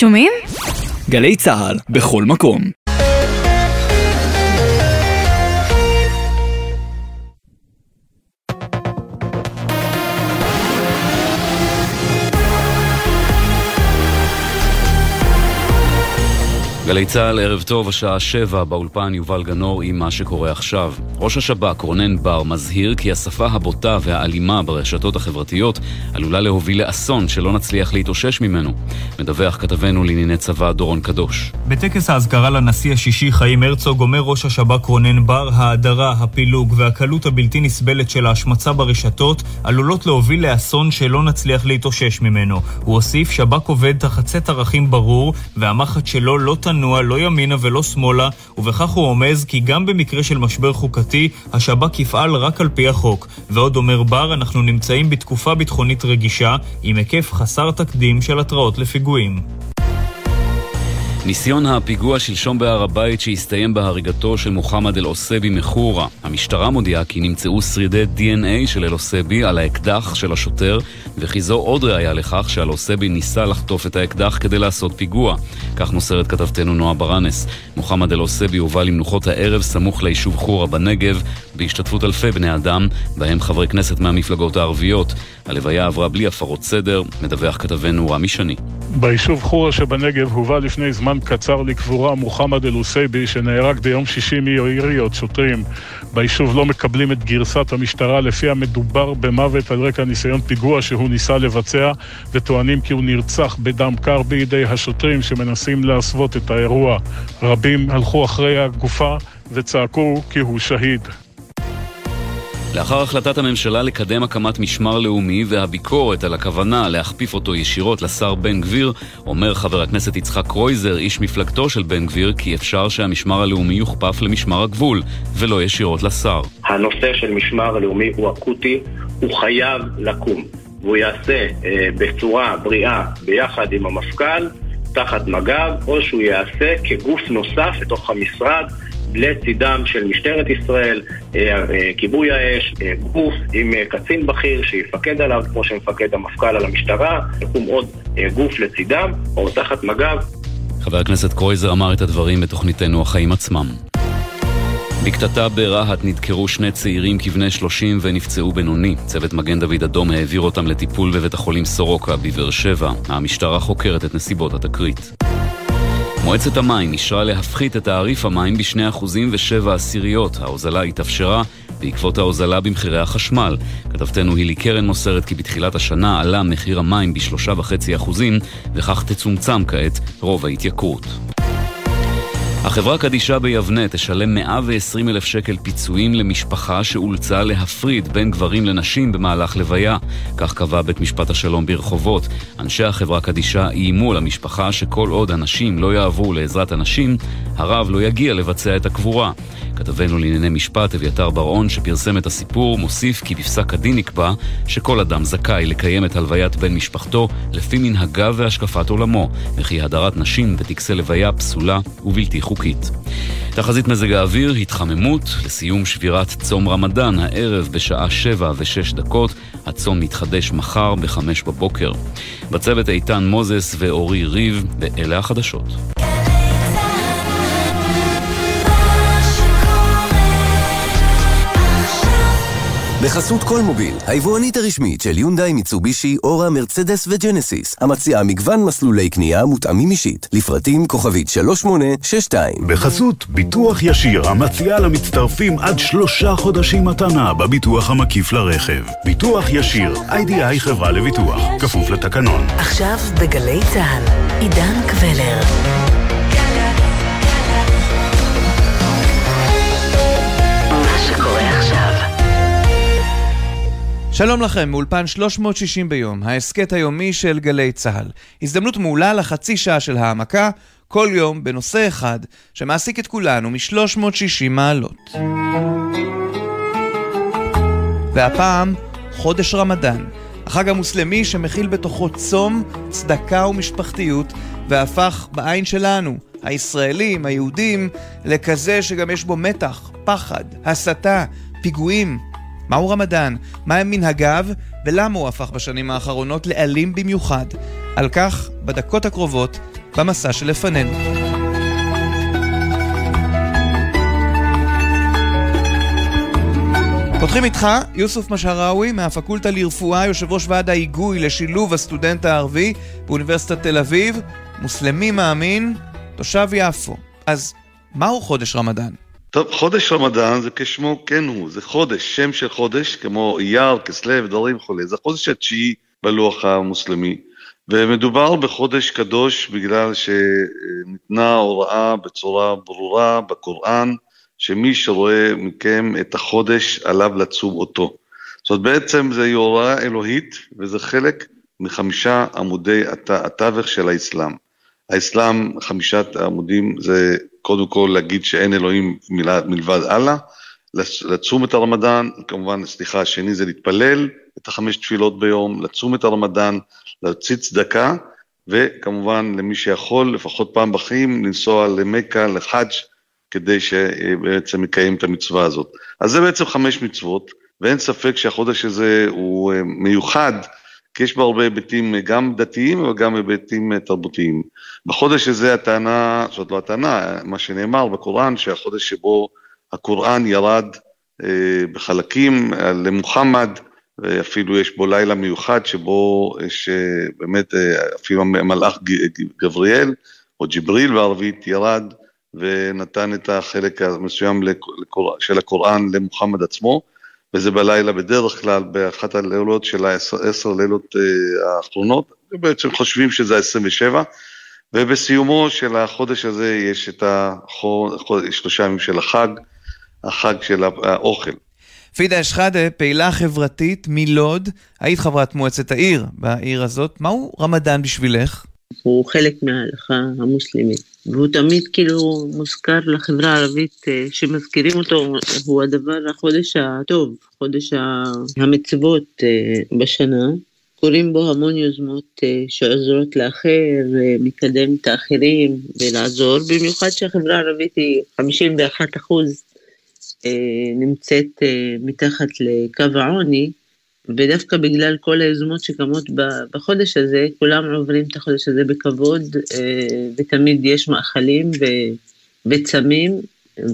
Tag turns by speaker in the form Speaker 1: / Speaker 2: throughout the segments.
Speaker 1: שומעים?
Speaker 2: גלי צה"ל, בכל מקום.
Speaker 3: גלי צה"ל, ערב טוב, השעה שבע, באולפן יובל גנור עם מה שקורה עכשיו. ראש השב"כ רונן בר מזהיר כי השפה הבוטה והאלימה ברשתות החברתיות עלולה להוביל לאסון שלא נצליח להתאושש ממנו. מדווח כתבנו לענייני צבא דורון קדוש.
Speaker 4: בטקס האזכרה לנשיא השישי חיים הרצוג אומר ראש השב"כ רונן בר, ההדרה, הפילוג והקלות הבלתי נסבלת של ההשמצה ברשתות עלולות להוביל לאסון שלא נצליח להתאושש ממנו. הוא הוסיף, שב"כ עובד תחת סט ערכים ברור והמחט שלו לא תנ... לנוע לא ימינה ולא שמאלה, ובכך הוא רומז כי גם במקרה של משבר חוקתי, השב"כ יפעל רק על פי החוק. ועוד אומר בר, אנחנו נמצאים בתקופה ביטחונית רגישה, עם היקף חסר תקדים של התראות לפיגועים.
Speaker 3: ניסיון הפיגוע שלשום בהר הבית שהסתיים בהריגתו של מוחמד אל-עוסבי מחורה. המשטרה מודיעה כי נמצאו שרידי DNA של אל-עוסבי על האקדח של השוטר, וכי זו עוד ראיה לכך שאל-עוסבי ניסה לחטוף את האקדח כדי לעשות פיגוע. כך מוסרת כתבתנו נועה ברנס. מוחמד אל-עוסבי הובא למנוחות הערב סמוך ליישוב חורה בנגב, בהשתתפות אלפי בני אדם, בהם חברי כנסת מהמפלגות הערביות. הלוויה עברה בלי הפרות סדר, מדווח כתבנו רמי שני.
Speaker 5: ביישוב חורה שבנגב הובא לפני זמן קצר לקבורה מוחמד אל-עוסייבי שנהרג ביום שישי מיריות שוטרים. ביישוב לא מקבלים את גרסת המשטרה לפיה מדובר במוות על רקע ניסיון פיגוע שהוא ניסה לבצע וטוענים כי הוא נרצח בדם קר בידי השוטרים שמנסים להסוות את האירוע. רבים הלכו אחרי הגופה וצעקו כי הוא שהיד.
Speaker 3: לאחר החלטת הממשלה לקדם הקמת משמר לאומי והביקורת על הכוונה להכפיף אותו ישירות לשר בן גביר, אומר חבר הכנסת יצחק קרויזר, איש מפלגתו של בן גביר, כי אפשר שהמשמר הלאומי יוכפף למשמר הגבול, ולא ישירות לשר.
Speaker 6: הנושא של משמר הלאומי הוא אקוטי, הוא חייב לקום, והוא יעשה אה, בצורה בריאה ביחד עם המפכ"ל, תחת מג"ב, או שהוא יעשה כגוף נוסף לתוך המשרד. לצידם של משטרת ישראל, אה, אה, כיבוי האש, אה, גוף עם קצין בכיר שיפקד עליו, כמו שמפקד המפכ"ל על המשטרה, יקום עוד גוף לצידם, או תחת מג"ב.
Speaker 3: חבר הכנסת קרויזר אמר את הדברים בתוכניתנו החיים עצמם. בקטטה ברהט נדקרו שני צעירים כבני 30 ונפצעו בינוני. צוות מגן דוד אדום העביר אותם לטיפול בבית החולים סורוקה בבאר שבע. המשטרה חוקרת את נסיבות התקרית. מועצת המים אישרה להפחית את תעריף המים ב-2% ו-7 עשיריות. ההוזלה התאפשרה בעקבות ההוזלה במחירי החשמל. כתבתנו הילי קרן מוסרת כי בתחילת השנה עלה מחיר המים ב-3.5% וכך תצומצם כעת רוב ההתייקרות. החברה קדישה ביבנה תשלם 120 אלף שקל פיצויים למשפחה שאולצה להפריד בין גברים לנשים במהלך לוויה. כך קבע בית משפט השלום ברחובות. אנשי החברה קדישה איימו למשפחה שכל עוד הנשים לא יעברו לעזרת הנשים, הרב לא יגיע לבצע את הקבורה. כתבנו לענייני משפט אביתר בר-און שפרסם את הסיפור מוסיף כי בפסק הדין נקבע שכל אדם זכאי לקיים את הלוויית בן משפחתו לפי מנהגיו והשקפת עולמו וכי הדרת נשים בטקסי לוויה פסולה ובלתי חוקית. תחזית מזג האוויר, התחממות, לסיום שבירת צום רמדאן הערב בשעה 7 ו-6 דקות, הצום מתחדש מחר ב-5 בבוקר. בצוות איתן מוזס ואורי ריב, ואלה החדשות.
Speaker 7: בחסות כל מוביל, היבואנית הרשמית של יונדאי, מיצובישי, אורה, מרצדס וג'נסיס, המציעה מגוון מסלולי קנייה מותאמים אישית, לפרטים כוכבית 3862.
Speaker 8: בחסות ביטוח ישיר, המציעה למצטרפים עד שלושה חודשים מתנה בביטוח המקיף לרכב. ביטוח ישיר, איי-די-איי חברה לביטוח, כפוף לתקנון.
Speaker 9: עכשיו בגלי צה"ל, עידן קבלר.
Speaker 10: שלום לכם, מאולפן 360 ביום, ההסכת היומי של גלי צה"ל. הזדמנות מעולה לחצי שעה של העמקה, כל יום בנושא אחד, שמעסיק את כולנו מ-360 מעלות. והפעם, חודש רמדאן, החג המוסלמי שמכיל בתוכו צום, צדקה ומשפחתיות, והפך בעין שלנו, הישראלים, היהודים, לכזה שגם יש בו מתח, פחד, הסתה, פיגועים, מהו רמדאן? מהם מנהגיו? ולמה הוא הפך בשנים האחרונות לאלים במיוחד? על כך, בדקות הקרובות, במסע שלפנינו. פותחים איתך יוסוף משהראוי מהפקולטה לרפואה, יושב ראש ועד ההיגוי לשילוב הסטודנט הערבי באוניברסיטת תל אביב, מוסלמי מאמין, תושב יפו. אז מהו חודש רמדאן?
Speaker 1: טוב, חודש רמדאן זה כשמו כן הוא, זה חודש, שם של חודש, כמו אייר, כסלו, דברים וכולי. זה החודש התשיעי בלוח המוסלמי, ומדובר בחודש קדוש בגלל שניתנה הוראה בצורה ברורה בקוראן, שמי שרואה מכם את החודש עליו לצום אותו. זאת אומרת, בעצם זה הוראה אלוהית, וזה חלק מחמישה עמודי התווך של האסלאם. האסלאם, חמישת העמודים, זה קודם כל להגיד שאין אלוהים מלבד אללה, לצום את הרמדאן, כמובן, סליחה, השני זה להתפלל את החמש תפילות ביום, לצום את הרמדאן, להוציא צדקה, וכמובן למי שיכול, לפחות פעם בחיים, לנסוע למכה, לחאג', כדי שבעצם יקיים את המצווה הזאת. אז זה בעצם חמש מצוות, ואין ספק שהחודש הזה הוא אה, מיוחד, כי יש בו הרבה היבטים אה, גם דתיים וגם היבטים אה, תרבותיים. בחודש הזה הטענה, זאת לא הטענה, מה שנאמר בקוראן, שהחודש שבו הקוראן ירד אה, בחלקים למוחמד, ואפילו יש בו לילה מיוחד שבו יש באמת אפילו המלאך גבריאל, או ג'יבריל בערבית, ירד ונתן את החלק המסוים של הקוראן למוחמד עצמו. וזה בלילה בדרך כלל, באחת הלילות של העשר לילות אה, האחרונות, ובעצם חושבים שזה ה-27, ובסיומו של החודש הזה יש את השלושה ימים של החג, החג של האוכל.
Speaker 10: פידה אשחאדה, פעילה חברתית מלוד, היית חברת מועצת העיר בעיר הזאת, מהו רמדאן בשבילך?
Speaker 11: הוא חלק מההלכה המוסלמית, והוא תמיד כאילו מוזכר לחברה הערבית אה, שמזכירים אותו, הוא הדבר, החודש הטוב, חודש המצוות אה, בשנה. קוראים בו המון יוזמות אה, שעוזרות לאחר, מקדם את האחרים ולעזור, במיוחד שהחברה הערבית היא 51 אחוז נמצאת מתחת לקו העוני, ודווקא בגלל כל היוזמות שקמות בחודש הזה, כולם עוברים את החודש הזה בכבוד, אה, ותמיד יש מאכלים וצמים,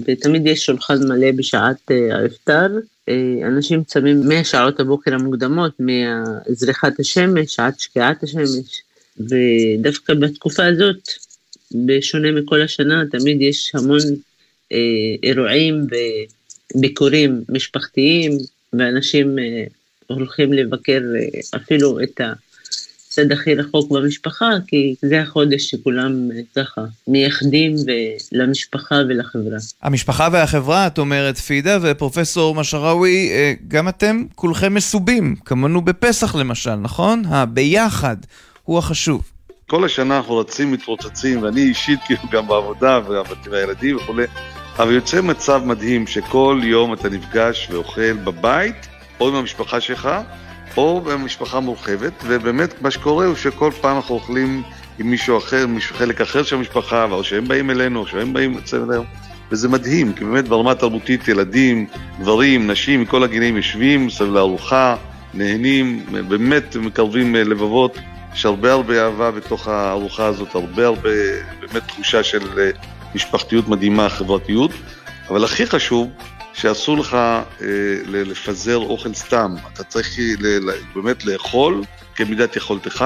Speaker 11: ותמיד יש שולחן מלא בשעת אה, האפטר. אה, אנשים צמים משעות הבוקר המוקדמות, מזריחת השמש עד שקיעת השמש, ודווקא בתקופה הזאת, בשונה מכל השנה, תמיד יש המון אירועים וביקורים משפחתיים, ואנשים הולכים לבקר אה, אפילו את הצד הכי רחוק במשפחה, כי זה החודש שכולם אה, ככה מייחדים למשפחה ולחברה.
Speaker 10: המשפחה והחברה, את אומרת פידה, ופרופסור משראוי, אה, גם אתם כולכם מסובים, כמונו בפסח למשל, נכון? הביחד הוא החשוב.
Speaker 1: כל השנה אנחנו רצים, מתרוצצים, ואני אישית כאילו גם בעבודה וגם הילדים וכולי, אבל יוצא מצב מדהים שכל יום אתה נפגש ואוכל בבית, או עם המשפחה שלך, או במשפחה מורחבת, ובאמת מה שקורה הוא שכל פעם אנחנו אוכלים עם מישהו אחר, מישהו חלק אחר של המשפחה, או שהם באים אלינו, או שהם באים אצלנו, וזה מדהים, כי באמת ברמה תרבותית ילדים, גברים, נשים מכל הגילים יושבים סביב לארוחה, נהנים, באמת מקרבים לבבות. יש הרבה הרבה אהבה בתוך הארוחה הזאת, הרבה הרבה באמת תחושה של אה, משפחתיות מדהימה, חברתיות, אבל הכי חשוב שאסור לך אה, לפזר אוכל סתם, אתה צריך ל, באמת לאכול כמידת יכולתך,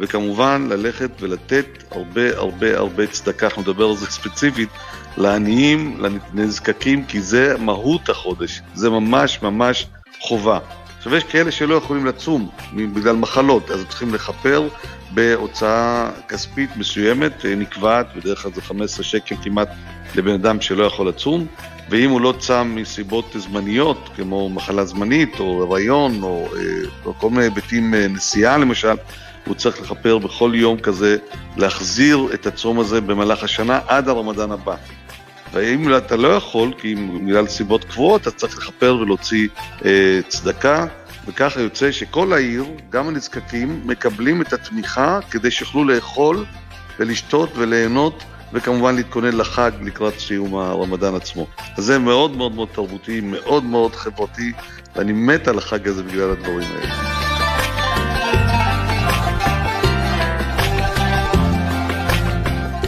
Speaker 1: וכמובן ללכת ולתת הרבה הרבה הרבה צדקה, אנחנו נדבר על זה ספציפית, לעניים, לנזקקים, כי זה מהות החודש, זה ממש ממש חובה. עכשיו יש כאלה שלא יכולים לצום בגלל מחלות, אז צריכים לכפר בהוצאה כספית מסוימת, אה, נקבעת, בדרך כלל זה 15 שקל כמעט לבן אדם שלא יכול לצום, ואם הוא לא צם מסיבות זמניות, כמו מחלה זמנית, או הריון, או, אה, או כל מיני היבטים, אה, נסיעה למשל, הוא צריך לכפר בכל יום כזה, להחזיר את הצום הזה במהלך השנה עד הרמדאן הבא. ואם אתה לא יכול, כי בגלל סיבות קבועות, אתה צריך לכפר ולהוציא אה, צדקה, וככה יוצא שכל העיר, גם הנזקקים, מקבלים את התמיכה כדי שיוכלו לאכול ולשתות וליהנות וכמובן להתכונן לחג לקראת סיום הרמדאן עצמו. אז זה מאוד מאוד מאוד תרבותי, מאוד מאוד חברתי, ואני מת על החג הזה בגלל הדברים האלה.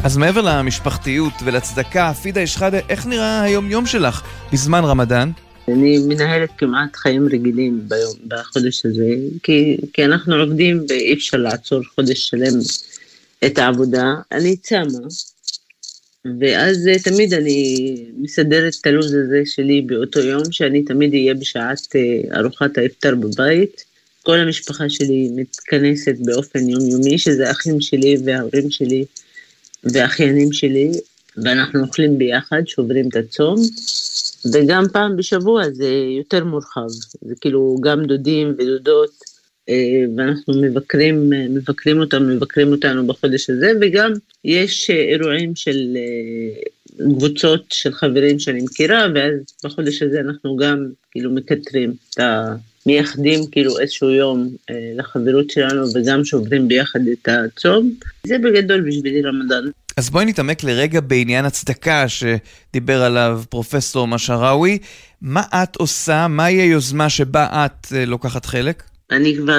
Speaker 10: אז מעבר למשפחתיות ולצדקה, פידה אשחאדה, איך נראה היום-יום שלך בזמן רמדאן?
Speaker 11: אני מנהלת כמעט חיים רגילים ביום, בחודש הזה, כי, כי אנחנו עובדים ואי אפשר לעצור חודש שלם את העבודה. אני צמה, ואז אה, תמיד אני מסדרת את הלו"ז הזה שלי באותו יום, שאני תמיד אהיה בשעת אה, ארוחת האפטר בבית. כל המשפחה שלי מתכנסת באופן יומיומי, שזה האחים שלי וההורים שלי והאחיינים שלי, ואנחנו אוכלים ביחד, שוברים את הצום, וגם פעם בשבוע זה יותר מורחב, זה כאילו גם דודים ודודות, ואנחנו מבקרים, מבקרים אותם, מבקרים אותנו בחודש הזה, וגם יש אירועים של אה, קבוצות של חברים שאני מכירה, ואז בחודש הזה אנחנו גם כאילו מקטרים את ה... מייחדים כאילו איזשהו יום אה, לחברות שלנו וגם שוברים ביחד את הצום. זה בגדול בשבילי רמדאן.
Speaker 10: אז בואי נתעמק לרגע בעניין הצדקה שדיבר עליו פרופסור משהראוי. מה את עושה? מהי היוזמה שבה את אה, לוקחת חלק?
Speaker 11: אני כבר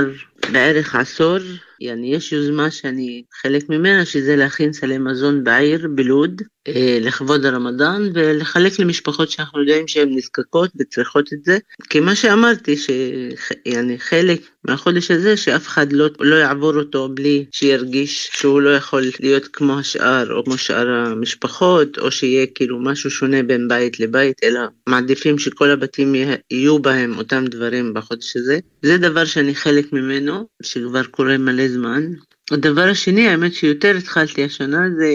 Speaker 11: בערך עשור, יעני, יש יוזמה שאני חלק ממנה, שזה להכין סלי מזון בעיר, בלוד, אה, לכבוד הרמדאן, ולחלק למשפחות שאנחנו יודעים שהן נזקקות וצריכות את זה. כי מה שאמרתי, שיעני, חלק מהחודש הזה, שאף אחד לא, לא יעבור אותו בלי שירגיש שהוא לא יכול להיות כמו השאר, או כמו שאר המשפחות, או שיהיה כאילו משהו שונה בין בית לבית, אלא מעדיפים שכל הבתים יהיו בהם אותם דברים בחודש הזה. זה דבר שאני חלק ממנו, שכבר קורה מלא זמן. הדבר השני, האמת שיותר התחלתי השנה, זה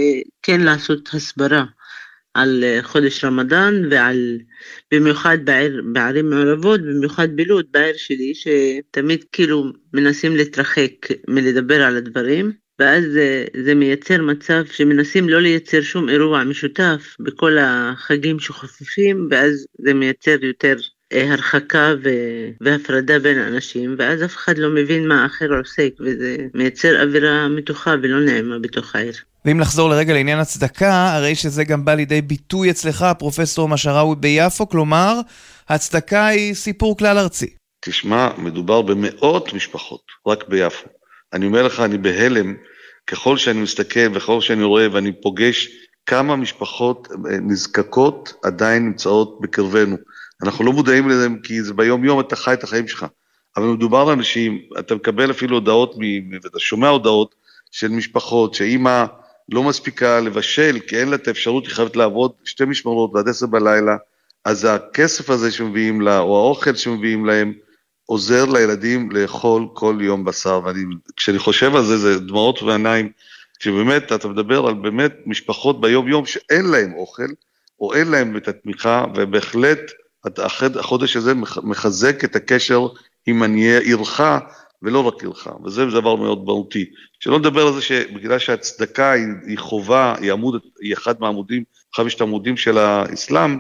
Speaker 11: כן לעשות הסברה על אה, חודש רמדאן ועל, במיוחד בעיר, בערים מעורבות, במיוחד בלוד, בעיר שלי, שתמיד כאילו מנסים להתרחק מלדבר על הדברים. ואז זה, זה מייצר מצב שמנסים לא לייצר שום אירוע משותף בכל החגים שחופפים, ואז זה מייצר יותר הרחקה ו- והפרדה בין אנשים, ואז אף אחד לא מבין מה האחר עוסק, וזה מייצר אווירה מתוחה ולא נעימה בתוך העיר.
Speaker 10: ואם לחזור לרגע לעניין הצדקה, הרי שזה גם בא לידי ביטוי אצלך, פרופסור משהראוי ביפו, כלומר, הצדקה היא סיפור כלל ארצי.
Speaker 1: תשמע, מדובר במאות משפחות, רק ביפו. אני אומר לך, אני בהלם, ככל שאני מסתכל וככל שאני רואה ואני פוגש כמה משפחות אה, נזקקות עדיין נמצאות בקרבנו. אנחנו לא מודעים לזה כי זה ביום יום אתה חי את החיים שלך. אבל מדובר על אנשים, אתה מקבל אפילו הודעות, ואתה שומע הודעות של משפחות שאימא לא מספיקה לבשל, כי אין לה את האפשרות, היא חייבת לעבוד שתי משמרות ועד עשר בלילה, אז הכסף הזה שמביאים לה, או האוכל שמביאים להם, עוזר לילדים לאכול כל יום בשר. וכשאני חושב על זה, זה דמעות בעיניים, שבאמת, אתה מדבר על באמת משפחות ביום-יום שאין להם אוכל, או אין להם את התמיכה, ובהחלט החודש הזה מחזק את הקשר עם עניי עירך, ולא רק עירך, וזה דבר מאוד מהותי. שלא נדבר על זה שבגלל שהצדקה היא, היא חובה, היא עמוד, היא אחד מהעמודים, חמשת העמודים של האסלאם,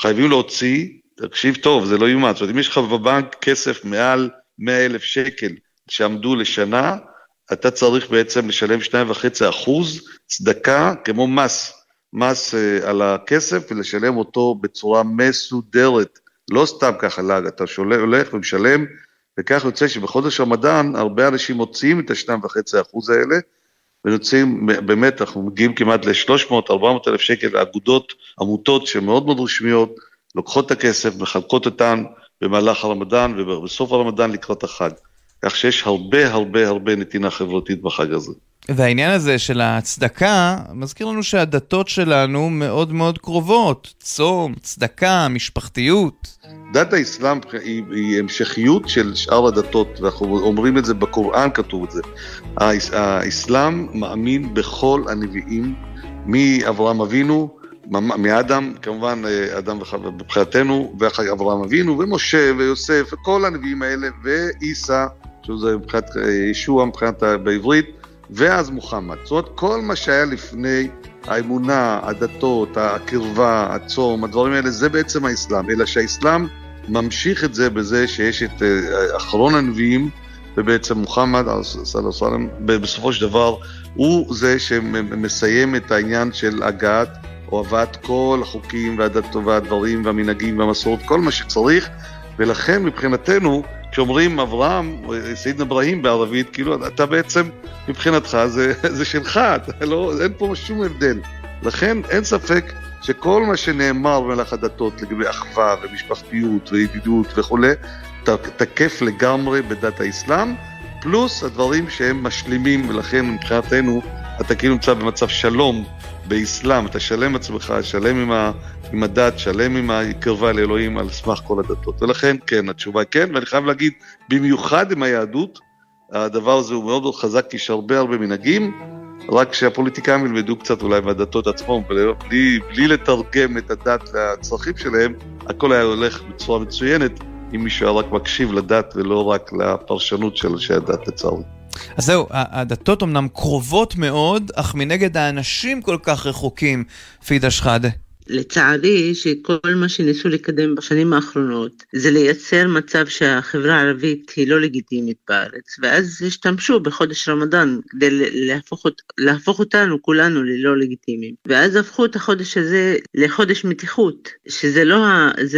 Speaker 1: חייבים להוציא, תקשיב טוב, זה לא יאומן, זאת אומרת, אם יש לך בבנק כסף מעל 100 אלף שקל שעמדו לשנה, אתה צריך בעצם לשלם 2.5 אחוז צדקה כמו מס. מס uh, על הכסף ולשלם אותו בצורה מסודרת, לא סתם ככה לאג, אתה שולה, הולך ומשלם, וכך יוצא שבחודש רמדאן הרבה אנשים מוציאים את ה-2.5% האלה, ויוצאים, באמת, אנחנו מגיעים כמעט ל-300-400 אלף שקל לאגודות, עמותות שמאוד מאוד רשמיות, לוקחות את הכסף, מחלקות אותן במהלך הרמדאן ובסוף הרמדאן לקראת החג. כך שיש הרבה הרבה הרבה נתינה חברתית בחג הזה.
Speaker 10: והעניין הזה של הצדקה, מזכיר לנו שהדתות שלנו מאוד מאוד קרובות. צום, צדקה, משפחתיות.
Speaker 1: דת האסלאם היא, היא המשכיות של שאר הדתות, ואנחנו אומרים את זה בקוראן, כתוב את זה. האסלאם מאמין בכל הנביאים, מאברהם אבינו, מאדם, כמובן אדם מבחינתנו, ואחר אברהם אבינו, ומשה ויוסף, וכל הנביאים האלה, ועיסא, שזה מבחינת ישוע מבחינת בעברית, ואז מוחמד. זאת אומרת, כל מה שהיה לפני האמונה, הדתות, הקרבה, הצום, הדברים האלה, זה בעצם האסלאם. אלא שהאסלאם ממשיך את זה בזה שיש את uh, אחרון הנביאים, ובעצם מוחמד, סלאם, בסופו של דבר, הוא זה שמסיים את העניין של הגעת או הבאת כל החוקים והדתות והדברים והמנהגים והמסורות, כל מה שצריך, ולכן מבחינתנו, כשאומרים אברהם, סעיד אברהים בערבית, כאילו אתה בעצם, מבחינתך זה, זה שלך, לא, אין פה שום הבדל. לכן אין ספק שכל מה שנאמר במהלך הדתות לגבי אחווה ומשפחתיות וידידות וכולי, תקף לגמרי בדת האסלאם, פלוס הדברים שהם משלימים, ולכן מבחינתנו אתה כאילו נמצא במצב שלום באסלאם, אתה שלם עצמך, שלם עם, ה, עם הדת, שלם עם הקרבה לאלוהים על סמך כל הדתות. ולכן, כן, התשובה היא כן, ואני חייב להגיד, במיוחד עם היהדות, הדבר הזה הוא מאוד חזק, כי יש הרבה הרבה מנהגים, רק שהפוליטיקאים ילמדו קצת אולי מהדתות עצמם, בלי, בלי לתרגם את הדת לצרכים שלהם, הכל היה הולך בצורה מצוינת, אם מישהו היה רק מקשיב לדת ולא רק לפרשנות של אנשי הדת לצערי.
Speaker 10: אז זהו, הדתות אמנם קרובות מאוד, אך מנגד האנשים כל כך רחוקים, פידה שחאדה.
Speaker 11: לצערי שכל מה שניסו לקדם בשנים האחרונות זה לייצר מצב שהחברה הערבית היא לא לגיטימית בארץ ואז השתמשו בחודש רמדאן כדי להפוך, להפוך אותנו כולנו ללא לגיטימיים. ואז הפכו את החודש הזה לחודש מתיחות שזה לא,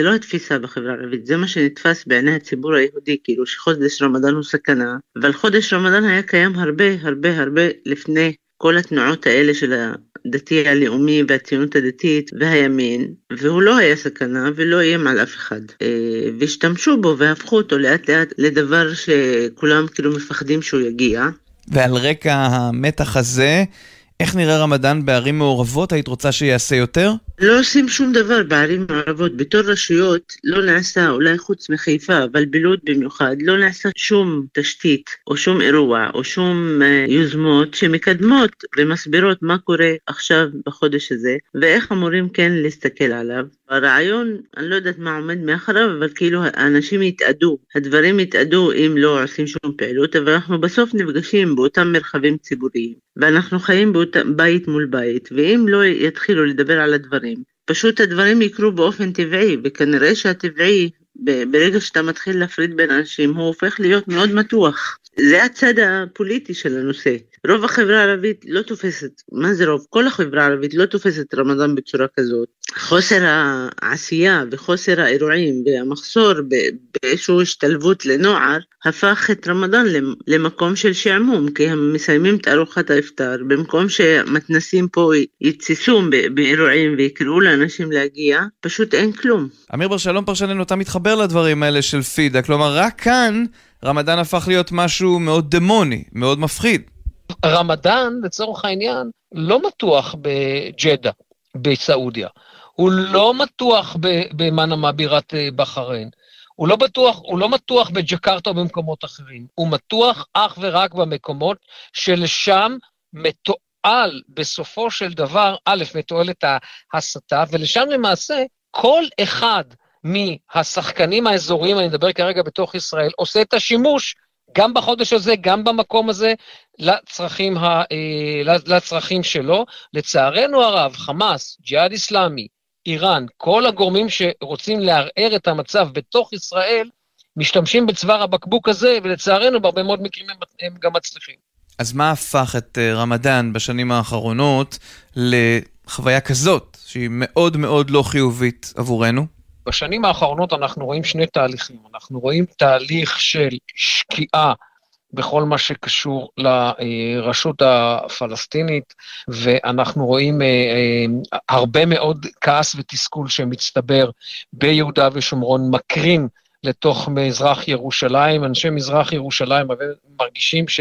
Speaker 11: לא התפיסה בחברה הערבית זה מה שנתפס בעיני הציבור היהודי כאילו שחודש רמדאן הוא סכנה. אבל חודש רמדאן היה קיים הרבה הרבה הרבה לפני כל התנועות האלה של הדתי הלאומי והציונות הדתית והימין, והוא לא היה סכנה ולא איים על אף אחד. אה, והשתמשו בו והפכו אותו לאט לאט לדבר שכולם כאילו מפחדים שהוא יגיע.
Speaker 10: ועל רקע המתח הזה, איך נראה רמדאן בערים מעורבות? היית רוצה שיעשה יותר?
Speaker 11: לא עושים שום דבר בערים מעורבות. בתור רשויות לא נעשה, אולי חוץ מחיפה, אבל בלוד במיוחד, לא נעשה שום תשתית או שום אירוע או שום uh, יוזמות שמקדמות ומסבירות מה קורה עכשיו בחודש הזה ואיך אמורים כן להסתכל עליו. הרעיון, אני לא יודעת מה עומד מאחריו, אבל כאילו האנשים יתאדו, הדברים יתאדו אם לא עושים שום פעילות, אבל אנחנו בסוף נפגשים באותם מרחבים ציבוריים, ואנחנו חיים באות... בית מול בית, ואם לא יתחילו לדבר על הדברים, פשוט הדברים יקרו באופן טבעי, וכנראה שהטבעי, ברגע שאתה מתחיל להפריד בין אנשים, הוא הופך להיות מאוד מתוח. זה הצד הפוליטי של הנושא. רוב החברה הערבית לא תופסת, מה זה רוב? כל החברה הערבית לא תופסת רמדאן בצורה כזאת. חוסר העשייה וחוסר האירועים והמחסור באיזושהי השתלבות לנוער הפך את רמדאן למקום של שעמום, כי הם מסיימים את ארוחת האפטר, במקום שמתנסים פה יתסיסו באירועים ויקראו לאנשים להגיע, פשוט אין כלום.
Speaker 10: אמיר בר שלום פרשננו, אתה מתחבר לדברים האלה של פידה, כלומר רק כאן רמדאן הפך להיות משהו מאוד דמוני, מאוד מפחיד.
Speaker 12: רמדאן, לצורך העניין, לא מתוח בג'דה, בסעודיה. הוא לא מתוח במנמה בירת אה, בחריין. הוא לא בטוח, הוא לא מתוח בג'קרטה או במקומות אחרים. הוא מתוח אך ורק במקומות שלשם מתועל בסופו של דבר, א', מתועלת ההסתה, ולשם למעשה כל אחד מהשחקנים האזוריים, אני מדבר כרגע בתוך ישראל, עושה את השימוש גם בחודש הזה, גם במקום הזה, לצרכים, ה, אה, לצרכים שלו. לצערנו הרב, חמאס, ג'יהאד איסלאמי, איראן, כל הגורמים שרוצים לערער את המצב בתוך ישראל, משתמשים בצוואר הבקבוק הזה, ולצערנו בהרבה מאוד מקרים הם, הם גם מצליחים.
Speaker 10: אז מה הפך את אה, רמדאן בשנים האחרונות לחוויה כזאת, שהיא מאוד מאוד לא חיובית עבורנו?
Speaker 12: בשנים האחרונות אנחנו רואים שני תהליכים. אנחנו רואים תהליך של שקיעה בכל מה שקשור לרשות הפלסטינית, ואנחנו רואים אה, אה, הרבה מאוד כעס ותסכול שמצטבר ביהודה ושומרון, מקרים לתוך מזרח ירושלים. אנשי מזרח ירושלים מרגישים ש...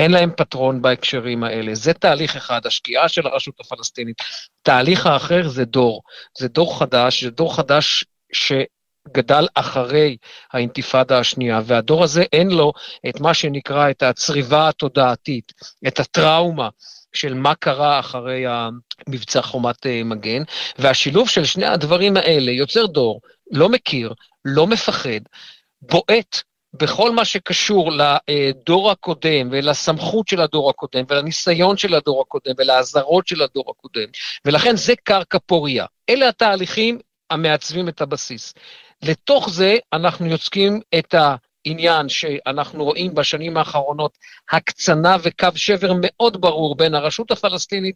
Speaker 12: אין להם פטרון בהקשרים האלה. זה תהליך אחד, השקיעה של הרשות הפלסטינית. תהליך האחר זה דור. זה דור חדש, זה דור חדש שגדל אחרי האינתיפאדה השנייה, והדור הזה אין לו את מה שנקרא, את הצריבה התודעתית, את הטראומה. של מה קרה אחרי המבצע חומת אה, מגן, והשילוב של שני הדברים האלה יוצר דור לא מכיר, לא מפחד, בועט בכל מה שקשור לדור הקודם ולסמכות של הדור הקודם ולניסיון של הדור הקודם ולאזהרות של הדור הקודם, ולכן זה קרקע פוריה. אלה התהליכים המעצבים את הבסיס. לתוך זה אנחנו יוצקים את העניין שאנחנו רואים בשנים האחרונות, הקצנה וקו שבר מאוד ברור בין הרשות הפלסטינית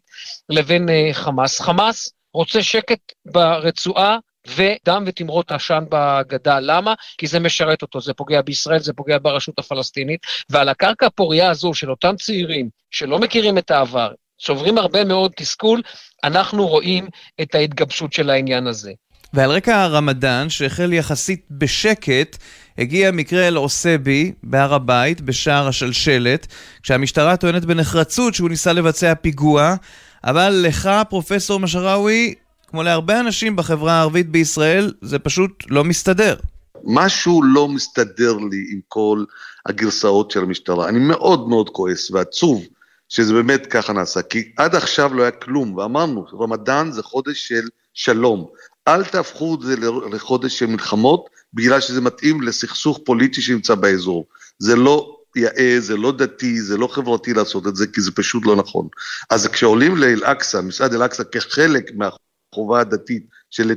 Speaker 12: לבין uh, חמאס. חמאס רוצה שקט ברצועה ודם ותמרות עשן בגדה. למה? כי זה משרת אותו, זה פוגע בישראל, זה פוגע ברשות הפלסטינית, ועל הקרקע הפורייה הזו של אותם צעירים שלא מכירים את העבר, צוברים הרבה מאוד תסכול, אנחנו רואים את ההתגבשות של העניין הזה.
Speaker 10: ועל רקע הרמדאן, שהחל יחסית בשקט, הגיע מקרה אל עוסבי בהר הבית, בשער השלשלת, כשהמשטרה טוענת בנחרצות שהוא ניסה לבצע פיגוע, אבל לך, פרופסור משראוי, כמו להרבה אנשים בחברה הערבית בישראל, זה פשוט לא מסתדר.
Speaker 1: משהו לא מסתדר לי עם כל הגרסאות של המשטרה. אני מאוד מאוד כועס ועצוב שזה באמת ככה נעשה, כי עד עכשיו לא היה כלום, ואמרנו, רמדאן זה חודש של שלום. אל תהפכו את זה לחודש של מלחמות, בגלל שזה מתאים לסכסוך פוליטי שנמצא באזור. זה לא יאה, זה לא דתי, זה לא חברתי לעשות את זה, כי זה פשוט לא נכון. אז כשעולים לאל-אקצא, מסעד אל-אקצא כחלק מהחובה הדתית של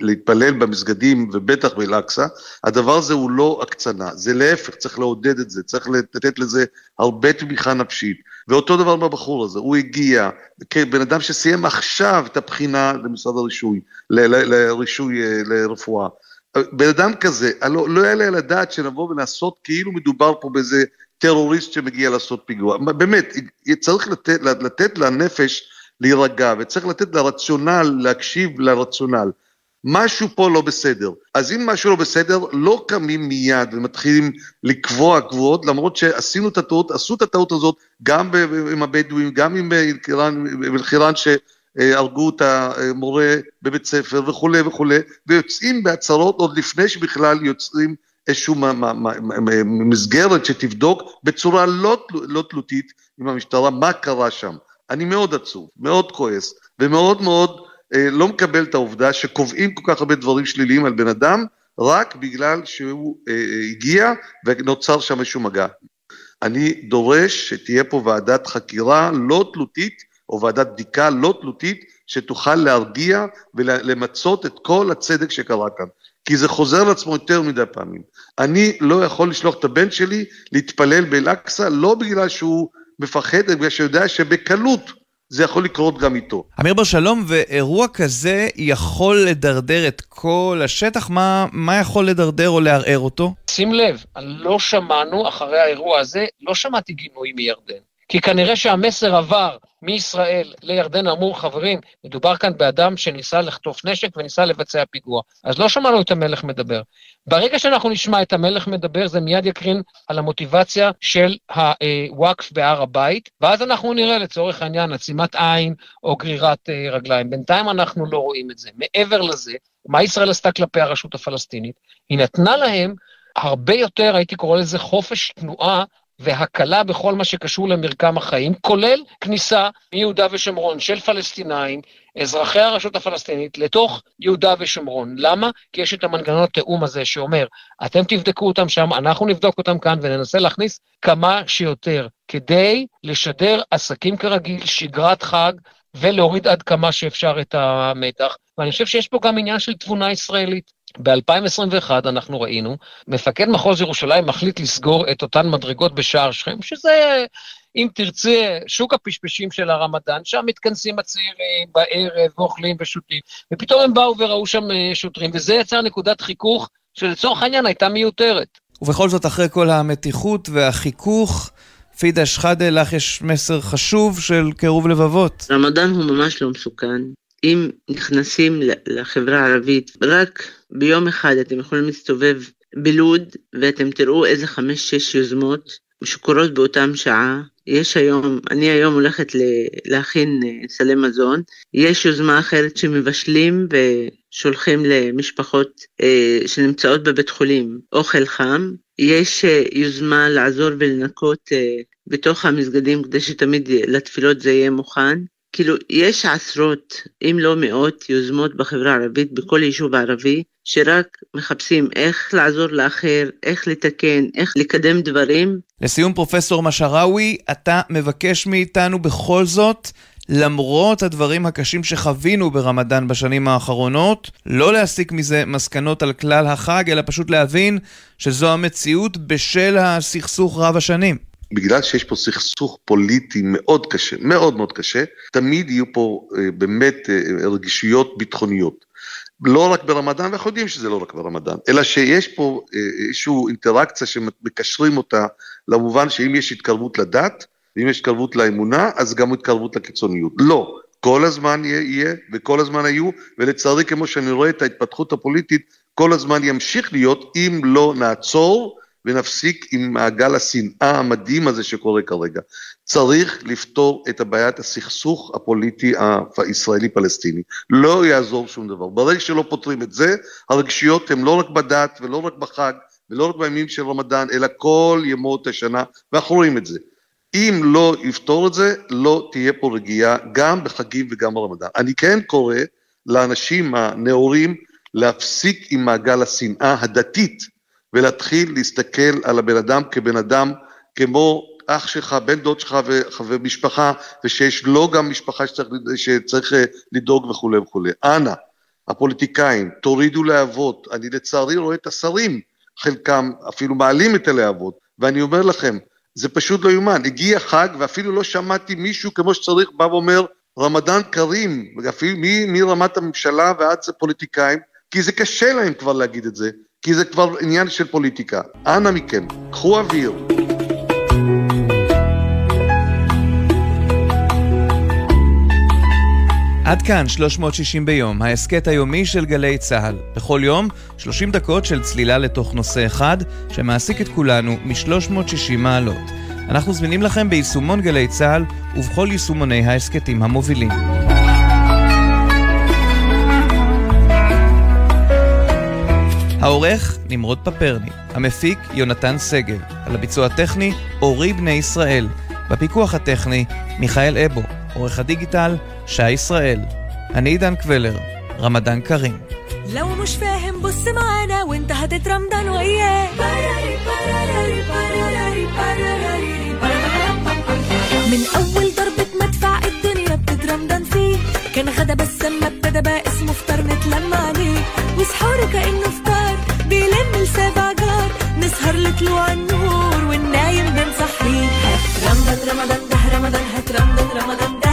Speaker 1: להתפלל במסגדים ובטח באל-אקצא, הדבר הזה הוא לא הקצנה, זה להפך, צריך לעודד את זה, צריך לתת לזה הרבה תמיכה נפשית. ואותו דבר בבחור הזה, הוא הגיע כבן אדם שסיים עכשיו את הבחינה למשרד הרישוי, לרישוי אה, לרפואה. בן אדם כזה, לא, לא יעלה על הדעת שנבוא ונעשות כאילו מדובר פה באיזה טרוריסט שמגיע לעשות פיגוע. באמת, צריך לתת, לתת לנפש להירגע, וצריך לתת לרציונל, להקשיב לרציונל. משהו פה לא בסדר. אז אם משהו לא בסדר, לא קמים מיד ומתחילים לקבוע קבועות, למרות שעשינו את הטעות, עשו את הטעות הזאת גם עם הבדואים, גם עם אלחירן שהרגו את המורה בבית ספר וכולי וכולי, ויוצאים בהצהרות עוד לפני שבכלל יוצרים איזושהי מסגרת שתבדוק בצורה לא, לא תלותית עם המשטרה מה קרה שם. אני מאוד עצוב, מאוד כועס, ומאוד מאוד אה, לא מקבל את העובדה שקובעים כל כך הרבה דברים שליליים על בן אדם, רק בגלל שהוא אה, אה, הגיע ונוצר שם איזשהו מגע. אני דורש שתהיה פה ועדת חקירה לא תלותית, או ועדת בדיקה לא תלותית, שתוכל להרגיע ולמצות את כל הצדק שקרה כאן. כי זה חוזר על עצמו יותר מדי פעמים. אני לא יכול לשלוח את הבן שלי להתפלל באל-אקצא, לא בגלל שהוא מפחד, בגלל שהוא יודע שבקלות זה יכול לקרות גם איתו.
Speaker 10: אמיר בר שלום, ואירוע כזה יכול לדרדר את כל השטח? מה, מה יכול לדרדר או לערער אותו?
Speaker 12: שים לב, לא שמענו, אחרי האירוע הזה, לא שמעתי גינוי מירדן. כי כנראה שהמסר עבר מישראל לירדן אמור, חברים, מדובר כאן באדם שניסה לחטוף נשק וניסה לבצע פיגוע. אז לא שמענו את המלך מדבר. ברגע שאנחנו נשמע את המלך מדבר, זה מיד יקרין על המוטיבציה של הוואקף בהר הבית, ואז אנחנו נראה לצורך העניין עצימת עין או גרירת אה, רגליים. בינתיים אנחנו לא רואים את זה. מעבר לזה, מה ישראל עשתה כלפי הרשות הפלסטינית? היא נתנה להם הרבה יותר, הייתי קורא לזה חופש תנועה והקלה בכל מה שקשור למרקם החיים, כולל כניסה מיהודה ושומרון של פלסטינאים, אזרחי הרשות הפלסטינית, לתוך יהודה ושומרון. למה? כי יש את המנגנון התיאום הזה שאומר, אתם תבדקו אותם שם, אנחנו נבדוק אותם כאן וננסה להכניס כמה שיותר, כדי לשדר עסקים כרגיל, שגרת חג, ולהוריד עד כמה שאפשר את המתח. ואני חושב שיש פה גם עניין של תבונה ישראלית. ב-2021 אנחנו ראינו, מפקד מחוז ירושלים מחליט לסגור את אותן מדרגות בשער שכם, שזה, אם תרצה, שוק הפשפשים של הרמדאן, שם מתכנסים הצעירים בערב, ואוכלים ושותים, ופתאום הם באו וראו שם אה, שוטרים, וזה יצר נקודת חיכוך שלצורך העניין הייתה מיותרת.
Speaker 10: ובכל זאת, אחרי כל המתיחות והחיכוך, פידה שחאדה, לך יש מסר חשוב של קירוב לבבות.
Speaker 11: רמדאן הוא ממש לא מסוכן. אם נכנסים לחברה הערבית, רק ביום אחד אתם יכולים להסתובב בלוד ואתם תראו איזה חמש-שש יוזמות שקורות באותם שעה. יש היום, אני היום הולכת להכין אה, סלי מזון, יש יוזמה אחרת שמבשלים ושולחים למשפחות אה, שנמצאות בבית חולים אוכל חם, יש אה, יוזמה לעזור ולנקות בתוך המסגדים כדי שתמיד לתפילות זה יהיה מוכן. כאילו, יש עשרות, אם לא מאות, יוזמות בחברה הערבית, בכל יישוב ערבי, שרק מחפשים איך לעזור לאחר, איך לתקן, איך לקדם דברים.
Speaker 10: לסיום, פרופסור משאראוי, אתה מבקש מאיתנו בכל זאת, למרות הדברים הקשים שחווינו ברמדאן בשנים האחרונות, לא להסיק מזה מסקנות על כלל החג, אלא פשוט להבין שזו המציאות בשל הסכסוך רב השנים.
Speaker 1: בגלל שיש פה סכסוך פוליטי מאוד קשה, מאוד מאוד קשה, תמיד יהיו פה אה, באמת אה, רגישויות ביטחוניות. לא רק ברמדאן, ואנחנו יודעים שזה לא רק ברמדאן, אלא שיש פה אה, איזושהי אינטראקציה שמקשרים אותה למובן שאם יש התקרבות לדת, ואם יש התקרבות לאמונה, אז גם התקרבות לקיצוניות. לא, כל הזמן יהיה, וכל הזמן היו, ולצערי כמו שאני רואה את ההתפתחות הפוליטית, כל הזמן ימשיך להיות אם לא נעצור ונפסיק עם מעגל השנאה המדהים הזה שקורה כרגע. צריך לפתור את הבעיית הסכסוך הפוליטי הישראלי-פלסטיני. לא יעזור שום דבר. ברגע שלא פותרים את זה, הרגשיות הן לא רק בדת ולא רק בחג ולא רק בימים של רמדאן, אלא כל ימות השנה, ואנחנו רואים את זה. אם לא יפתור את זה, לא תהיה פה רגיעה גם בחגים וגם ברמדאן. אני כן קורא לאנשים הנאורים להפסיק עם מעגל השנאה הדתית ולהתחיל להסתכל על הבן אדם כבן אדם כמו אח שלך, בן דוד שלך וחבר משפחה, ושיש לו גם משפחה שצריך, שצריך אה, לדאוג וכולי וכולי. אנא, הפוליטיקאים, תורידו להבות. אני לצערי רואה את השרים, חלקם אפילו מעלים את הלהבות, ואני אומר לכם, זה פשוט לא יאומן. הגיע חג ואפילו לא שמעתי מישהו כמו שצריך בא ואומר, רמדאן כרים, אפילו מרמת הממשלה ועד פוליטיקאים, כי זה קשה להם כבר להגיד את זה, כי זה כבר עניין של פוליטיקה. אנא מכם, קחו אוויר.
Speaker 10: עד כאן 360 ביום, ההסכת היומי של גלי צה"ל. בכל יום, 30 דקות של צלילה לתוך נושא אחד, שמעסיק את כולנו מ-360 מעלות. אנחנו זמינים לכם ביישומון גלי צה"ל ובכל יישומוני ההסכתים המובילים. העורך נמרוד פפרני, המפיק יונתן שגב, על הביצוע הטכני אורי בני ישראל, בפיקוח הטכני מיכאל אבו, עורך הדיגיטל שי ישראל. אני עידן קבלר, רמדאן כרים.
Speaker 13: لو مش فاهم بص معانا وانت هتترمضن وياه من اول ضربة مدفع الدنيا بتترمضن فيه كان غدا بس اما ابتدى بقى اسمه فطار نتلم عليه وسحور كانه نسهر لطلوع النور والنايم بنصحيه رمضان رمضان ده رمضان هات رمضان رمضان ده.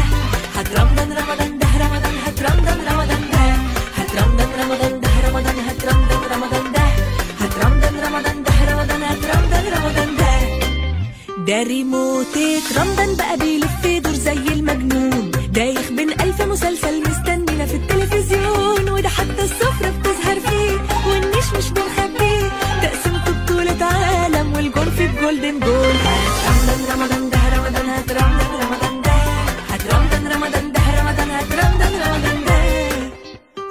Speaker 13: هات رمضان رمضان ده رمضان هات رمضان رمضان ده. هات رمضان رمضان ده رمضان هات رمضان رمضان ده. هات رمضان رمضان ده رمضان هات رمضان رمضان ده. ده ريموتة رمضان بقى بيلف يدور زي المجنون. دايخ بين ألف مسلسل مستنينا في التلفزيون وده حتى السفرة بتظهر فيه. والنيش مش الجولدن جول رمضان رمضان ده رمضان هات رمضان رمضان ده هات رمضان رمضان ده رمضان هات رمضان رمضان ده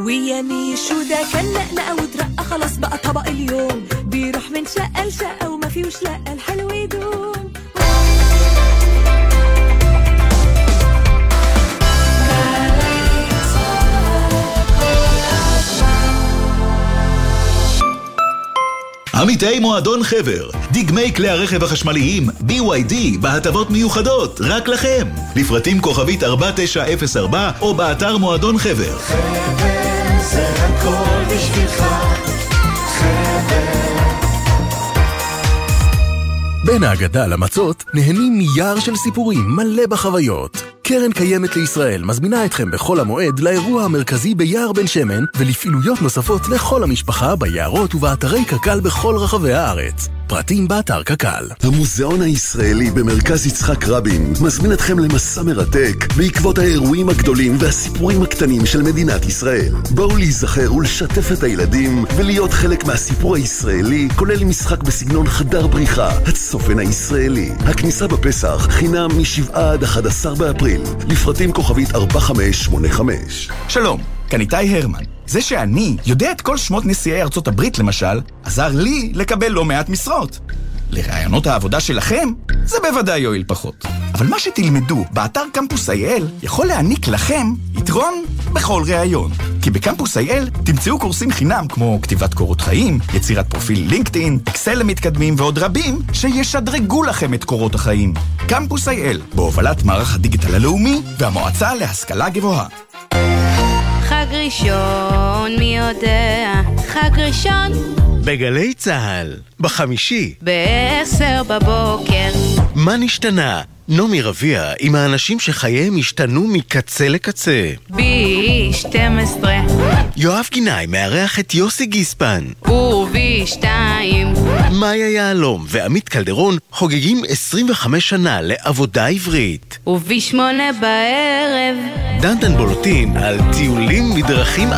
Speaker 13: ويا ميشو ده كان نقنقة وترقى خلاص بقى طبق اليوم بيروح من شقة لشقة وما فيهوش لقة
Speaker 14: עמיתי מועדון חבר, דגמי כלי הרכב החשמליים BYD בהטבות מיוחדות, רק לכם. לפרטים כוכבית 4904 או באתר מועדון חבר.
Speaker 15: חבר זה הכל בשבילך, חבר.
Speaker 16: בין ההגדה למצות נהנים מיער של סיפורים מלא בחוויות. קרן קיימת לישראל מזמינה אתכם בחול המועד לאירוע המרכזי ביער בן שמן ולפעילויות נוספות לכל המשפחה ביערות ובאתרי קק"ל בכל רחבי הארץ. פרטים באתר קק"ל.
Speaker 17: המוזיאון הישראלי במרכז יצחק רבין מזמין אתכם למסע מרתק בעקבות האירועים הגדולים והסיפורים הקטנים של מדינת ישראל. בואו להיזכר ולשתף את הילדים ולהיות חלק מהסיפור הישראלי, כולל משחק בסגנון חדר בריחה, הצופן הישראלי. הכניסה בפסח חינם מ-7 עד 11 באפריל. לפרטים כוכבית 4585.
Speaker 18: שלום, כאן איתי הרמן. זה שאני יודע את כל שמות נשיאי ארצות הברית, למשל, עזר לי לקבל לא מעט משרות. לרעיונות העבודה שלכם, זה בוודאי יועיל פחות. אבל מה שתלמדו באתר קמפוס IL יכול להעניק לכם יתרון בכל ראיון. כי בקמפוס IL תמצאו קורסים חינם כמו כתיבת קורות חיים, יצירת פרופיל לינקדאין, אקסל למתקדמים ועוד רבים שישדרגו לכם את קורות החיים. קמפוס IL, בהובלת מערך הדיגיטל הלאומי והמועצה להשכלה גבוהה.
Speaker 19: חג ראשון, מי יודע? חג ראשון, בגלי צה"ל, בחמישי.
Speaker 20: בעשר בבוקר.
Speaker 19: מה נשתנה? נעמי רביע עם האנשים שחייהם השתנו מקצה לקצה.
Speaker 20: בי 12
Speaker 19: יואב גינאי מארח את יוסי גיספן.
Speaker 20: ובי 2
Speaker 19: מאיה יהלום ועמית קלדרון חוגגים 25 שנה לעבודה עברית.
Speaker 20: ובי 8 בערב
Speaker 19: דנדן בולוטין על טיולים מדרכים.